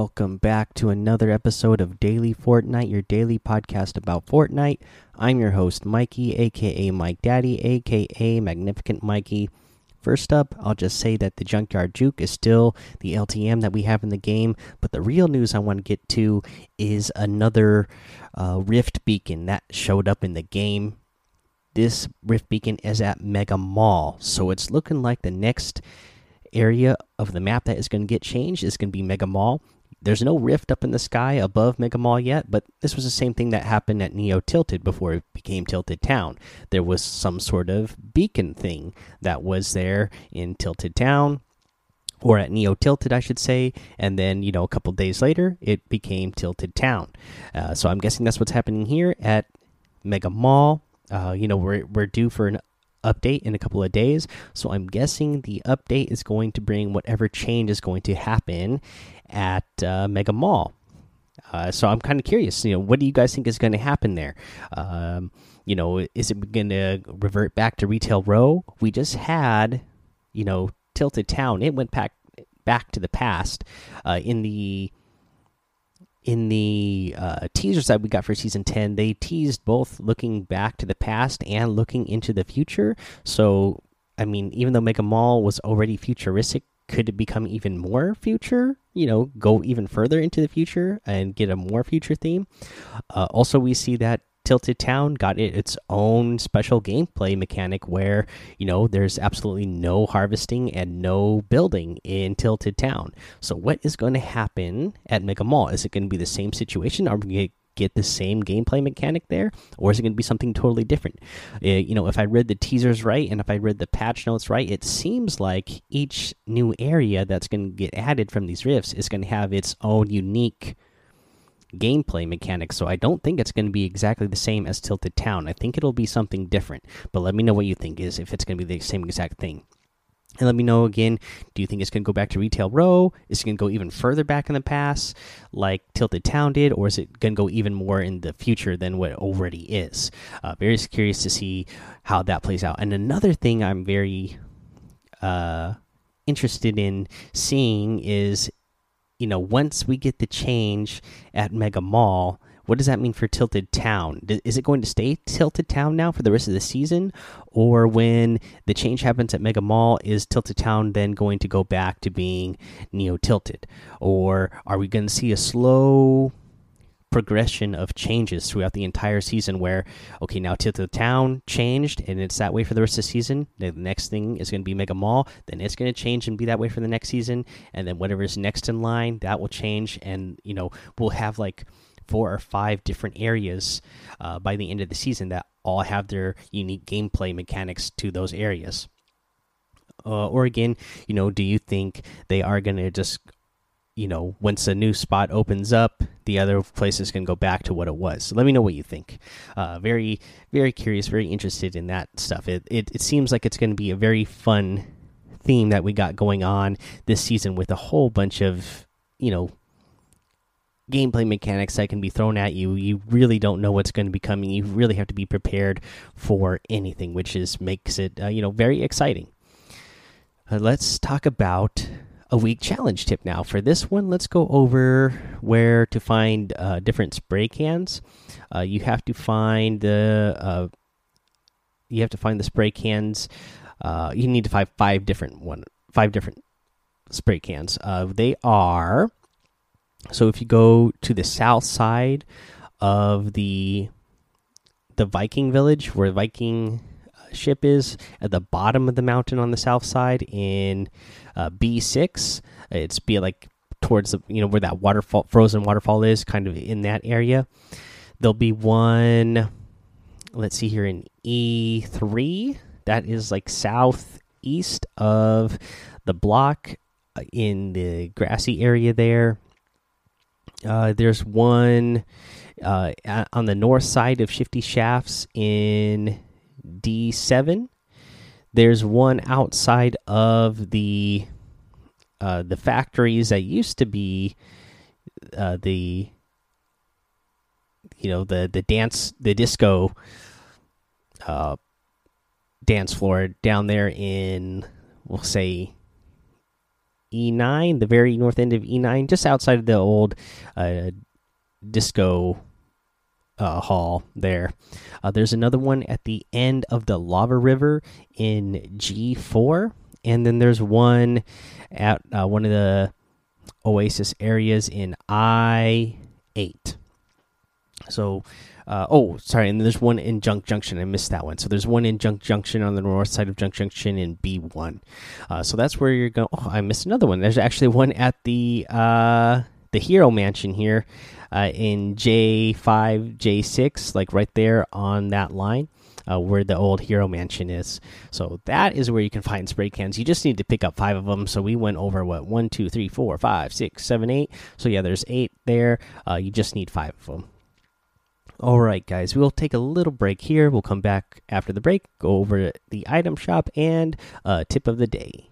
Welcome back to another episode of Daily Fortnite, your daily podcast about Fortnite. I'm your host, Mikey, aka Mike Daddy, aka Magnificent Mikey. First up, I'll just say that the Junkyard Juke is still the LTM that we have in the game, but the real news I want to get to is another uh, Rift Beacon that showed up in the game. This Rift Beacon is at Mega Mall, so it's looking like the next area of the map that is going to get changed is going to be Mega Mall. There's no rift up in the sky above Mega Mall yet, but this was the same thing that happened at Neo Tilted before it became Tilted Town. There was some sort of beacon thing that was there in Tilted Town, or at Neo Tilted, I should say, and then you know a couple days later it became Tilted Town. Uh, so I'm guessing that's what's happening here at Mega Mall. Uh, you know we're we're due for an update in a couple of days. So I'm guessing the update is going to bring whatever change is going to happen at uh, Mega Mall. Uh, so I'm kind of curious. You know, what do you guys think is going to happen there? Um, you know, is it going to revert back to Retail Row? We just had, you know, Tilted Town. It went back back to the past uh, in the in the uh, teasers that we got for season 10 they teased both looking back to the past and looking into the future. So i mean even though mega mall was already futuristic could it become even more future? You know go even further into the future and get a more future theme? Uh, also we see that Tilted Town got it its own special gameplay mechanic where, you know, there's absolutely no harvesting and no building in Tilted Town. So, what is going to happen at Mega Mall? Is it going to be the same situation? Are we going to get the same gameplay mechanic there, or is it going to be something totally different? Uh, you know, if I read the teasers right and if I read the patch notes right, it seems like each new area that's going to get added from these rifts is going to have its own unique gameplay mechanics. So I don't think it's going to be exactly the same as Tilted Town. I think it'll be something different. But let me know what you think is if it's going to be the same exact thing. And let me know again, do you think it's going to go back to Retail Row? Is it going to go even further back in the past, like Tilted Town did? Or is it going to go even more in the future than what it already is? Uh, very curious to see how that plays out. And another thing I'm very uh, interested in seeing is you know, once we get the change at Mega Mall, what does that mean for Tilted Town? Is it going to stay Tilted Town now for the rest of the season? Or when the change happens at Mega Mall, is Tilted Town then going to go back to being Neo Tilted? Or are we going to see a slow progression of changes throughout the entire season where okay now Tilted Town changed and it's that way for the rest of the season. The next thing is going to be Mega Mall then it's going to change and be that way for the next season and then whatever is next in line that will change and you know we'll have like four or five different areas uh, by the end of the season that all have their unique gameplay mechanics to those areas. Uh, or again you know do you think they are going to just you know, once a new spot opens up, the other places can go back to what it was. So let me know what you think. Uh, very, very curious, very interested in that stuff. It it, it seems like it's going to be a very fun theme that we got going on this season with a whole bunch of you know gameplay mechanics that can be thrown at you. You really don't know what's going to be coming. You really have to be prepared for anything, which is makes it uh, you know very exciting. Uh, let's talk about a week challenge tip now. For this one, let's go over where to find uh, different spray cans. Uh, you have to find the uh, you have to find the spray cans. Uh, you need to find five different one five different spray cans. Uh, they are so if you go to the south side of the the Viking village where Viking ship is at the bottom of the mountain on the south side in uh, B6. It's be like towards the you know where that waterfall, frozen waterfall is, kind of in that area. There'll be one. Let's see here in E3. That is like southeast of the block uh, in the grassy area there. Uh, there's one uh, on the north side of Shifty Shafts in D7. There's one outside of the uh, the factories that used to be uh, the you know the the dance the disco uh, dance floor down there in we'll say E9, the very north end of E9, just outside of the old uh, disco uh, hall there. Uh, there's another one at the end of the lava river in G4, and then there's one at uh, one of the oasis areas in I8. So, uh, oh, sorry, and there's one in Junk Junction. I missed that one. So there's one in Junk Junction on the north side of Junk Junction in B1. Uh, so that's where you're going. Oh, I missed another one. There's actually one at the uh, the Hero Mansion here uh, in J5, J6, like right there on that line. Uh, where the old hero mansion is. So that is where you can find spray cans. You just need to pick up five of them. So we went over what one, two, three, four, five, six, seven, eight. So yeah, there's eight there. Uh, you just need five of them. All right, guys, we'll take a little break here. We'll come back after the break, go over the item shop and uh, tip of the day.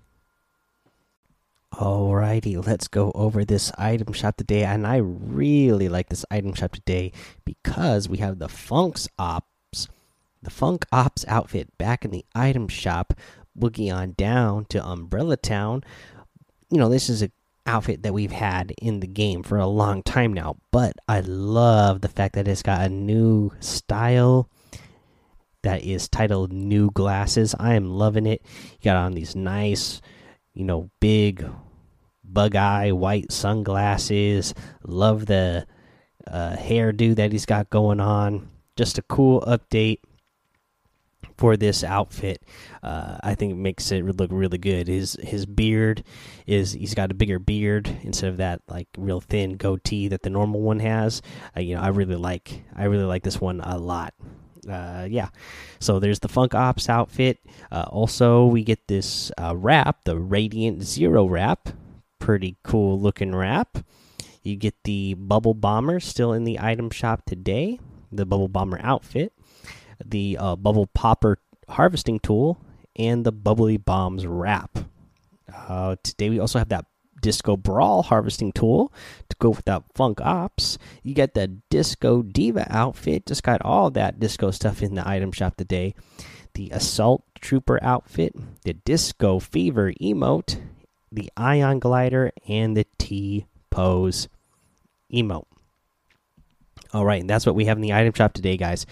Alrighty, let's go over this item shop today. And I really like this item shop today because we have the Funks Ops, the Funk Ops outfit back in the item shop, boogie on down to Umbrella Town. You know, this is a outfit that we've had in the game for a long time now, but I love the fact that it's got a new style that is titled New Glasses. I am loving it. You got on these nice, you know, big bug eye white sunglasses. Love the uh, hairdo that he's got going on. Just a cool update for this outfit. Uh, I think it makes it look really good. His his beard is he's got a bigger beard instead of that like real thin goatee that the normal one has. Uh, you know, I really like I really like this one a lot. Uh, yeah, so there's the Funk Ops outfit. Uh, also, we get this uh, wrap, the Radiant Zero wrap. Pretty cool looking wrap. You get the Bubble Bomber still in the item shop today. The Bubble Bomber outfit the uh, bubble popper harvesting tool, and the bubbly bombs wrap. Uh, today we also have that disco brawl harvesting tool to go with that funk ops. You get the disco diva outfit. Just got all that disco stuff in the item shop today. The assault trooper outfit, the disco fever emote, the ion glider, and the T pose emote. All right, and that's what we have in the item shop today, guys.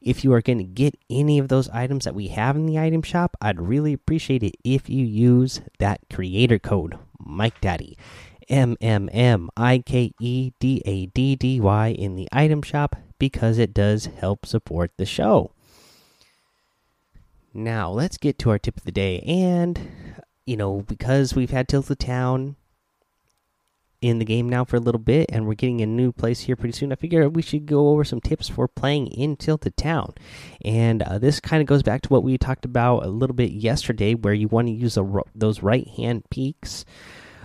If you are going to get any of those items that we have in the item shop, I'd really appreciate it if you use that creator code, Mike Daddy, M M M I K E D A D D Y, in the item shop because it does help support the show. Now, let's get to our tip of the day. And, you know, because we've had Tilted Town in the game now for a little bit, and we're getting a new place here pretty soon. I figure we should go over some tips for playing in Tilted Town, and uh, this kind of goes back to what we talked about a little bit yesterday, where you want to use a, those right hand peeks.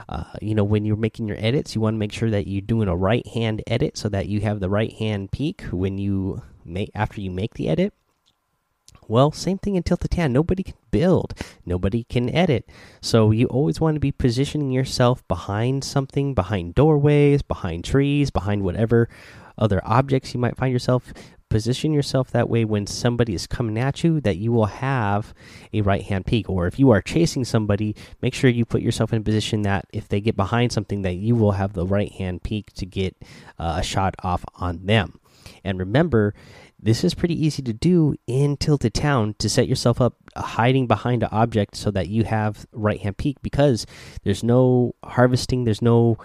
Uh, you know, when you're making your edits, you want to make sure that you're doing a right hand edit so that you have the right hand peek when you make after you make the edit. Well, same thing in Tilted Town. Nobody can build, nobody can edit. So you always want to be positioning yourself behind something, behind doorways, behind trees, behind whatever other objects you might find yourself. Position yourself that way when somebody is coming at you, that you will have a right hand peek. Or if you are chasing somebody, make sure you put yourself in a position that if they get behind something, that you will have the right hand peek to get uh, a shot off on them. And remember, this is pretty easy to do in Tilted Town to set yourself up hiding behind an object so that you have right hand peek because there's no harvesting, there's no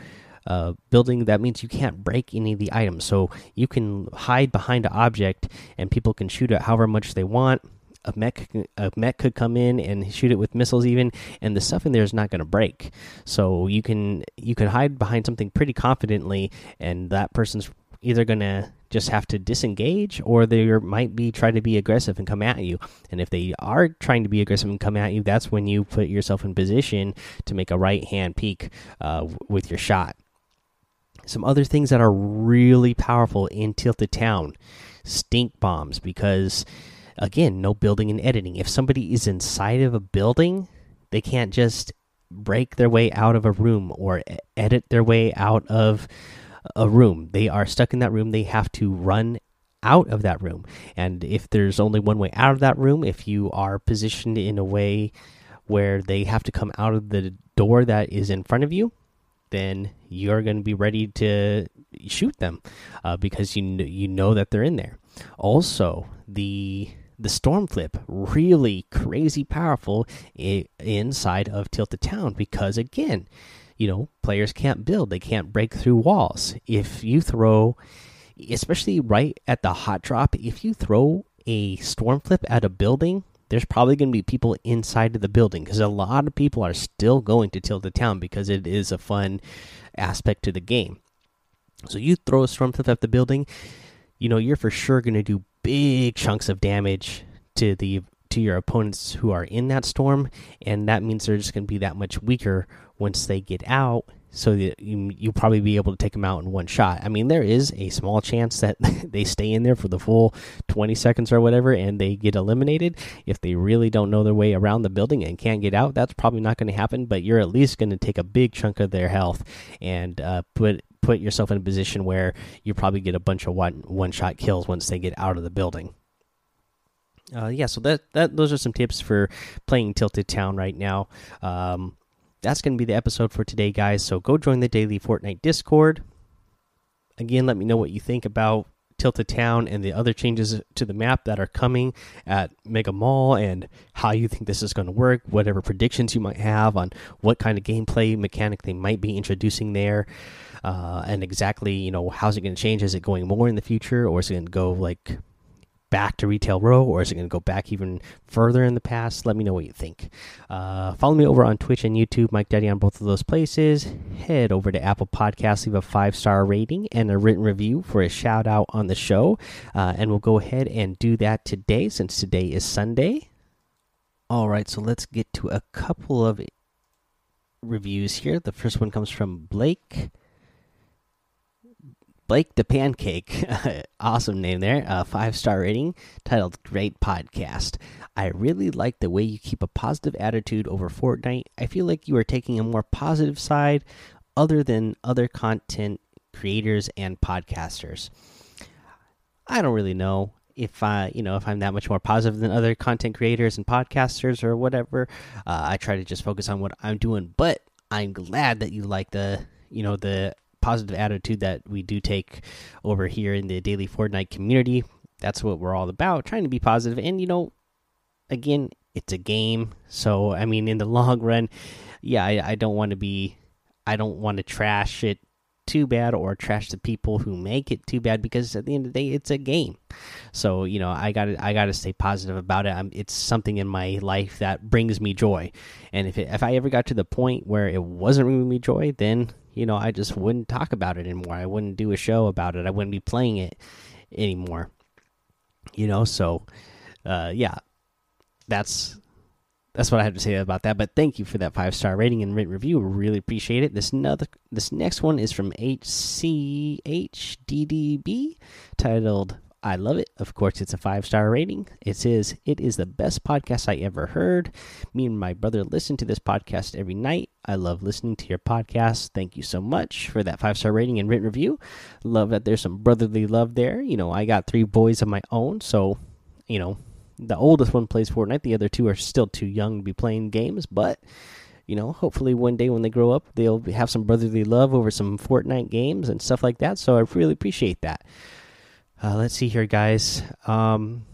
uh, building. That means you can't break any of the items. So you can hide behind an object and people can shoot it however much they want. A mech, a mech could come in and shoot it with missiles, even, and the stuff in there is not going to break. So you can you can hide behind something pretty confidently, and that person's either going to just have to disengage or they might be trying to be aggressive and come at you. And if they are trying to be aggressive and come at you, that's when you put yourself in position to make a right hand peek uh, with your shot. Some other things that are really powerful in Tilted Town stink bombs because, again, no building and editing. If somebody is inside of a building, they can't just break their way out of a room or edit their way out of a room. They are stuck in that room. They have to run out of that room. And if there's only one way out of that room, if you are positioned in a way where they have to come out of the door that is in front of you, then you're going to be ready to shoot them uh, because you you know that they're in there. Also, the the storm flip really crazy powerful inside of tilted town because again you know players can't build. They can't break through walls. If you throw especially right at the hot drop if you throw a storm flip at a building there's probably going to be people inside of the building because a lot of people are still going to tilted town because it is a fun aspect to the game. So you throw a storm flip at the building you know you're for sure going to do big chunks of damage to the to your opponents who are in that storm, and that means they're just going to be that much weaker once they get out. So that you, you'll probably be able to take them out in one shot. I mean, there is a small chance that they stay in there for the full 20 seconds or whatever, and they get eliminated. If they really don't know their way around the building and can't get out, that's probably not going to happen. But you're at least going to take a big chunk of their health and uh, put put yourself in a position where you probably get a bunch of one one shot kills once they get out of the building. Uh, yeah, so that that those are some tips for playing Tilted Town right now. Um, that's going to be the episode for today, guys. So go join the daily Fortnite Discord. Again, let me know what you think about Tilted Town and the other changes to the map that are coming at Mega Mall and how you think this is going to work, whatever predictions you might have on what kind of gameplay mechanic they might be introducing there uh, and exactly you know how's it going to change is it going more in the future or is it going to go like back to retail row or is it going to go back even further in the past? Let me know what you think. Uh, follow me over on twitch and youtube mike daddy on both of those places. Head over to apple Podcasts, leave a five star rating and a written review for a shout out on the show. Uh, and we'll go ahead and do that today since today is sunday. All right so let's get to a couple of reviews here. The first one comes from blake Blake the Pancake, awesome name there, uh, five star rating, titled Great Podcast. I really like the way you keep a positive attitude over Fortnite. I feel like you are taking a more positive side other than other content creators and podcasters. I don't really know if I, you know, if I'm that much more positive than other content creators and podcasters or whatever. Uh, I try to just focus on what I'm doing, but I'm glad that you like the, you know, the positive attitude that we do take over here in the daily Fortnite community. That's what we're all about, trying to be positive. And you know, again, it's a game, so I mean, in the long run, yeah, I, I don't want to be, I don't want to trash it too bad or trash the people who make it too bad because at the end of the day it's a game so you know i gotta i gotta stay positive about it I'm, it's something in my life that brings me joy and if, it, if i ever got to the point where it wasn't bringing me joy then you know, I just wouldn't talk about it anymore. I wouldn't do a show about it. I wouldn't be playing it anymore. You know, so uh, yeah, that's that's what I have to say about that. But thank you for that five star rating and written review. Really appreciate it. This another this next one is from HCHDDB titled I love it. Of course, it's a five star rating. It says, It is the best podcast I ever heard. Me and my brother listen to this podcast every night. I love listening to your podcast. Thank you so much for that five star rating and written review. Love that there's some brotherly love there. You know, I got three boys of my own. So, you know, the oldest one plays Fortnite. The other two are still too young to be playing games. But, you know, hopefully one day when they grow up, they'll have some brotherly love over some Fortnite games and stuff like that. So I really appreciate that. Uh, let's see here, guys. Um,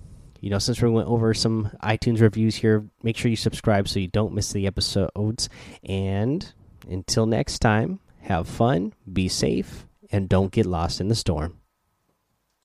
you know, since we went over some iTunes reviews here, make sure you subscribe so you don't miss the episodes. And until next time, have fun, be safe, and don't get lost in the storm.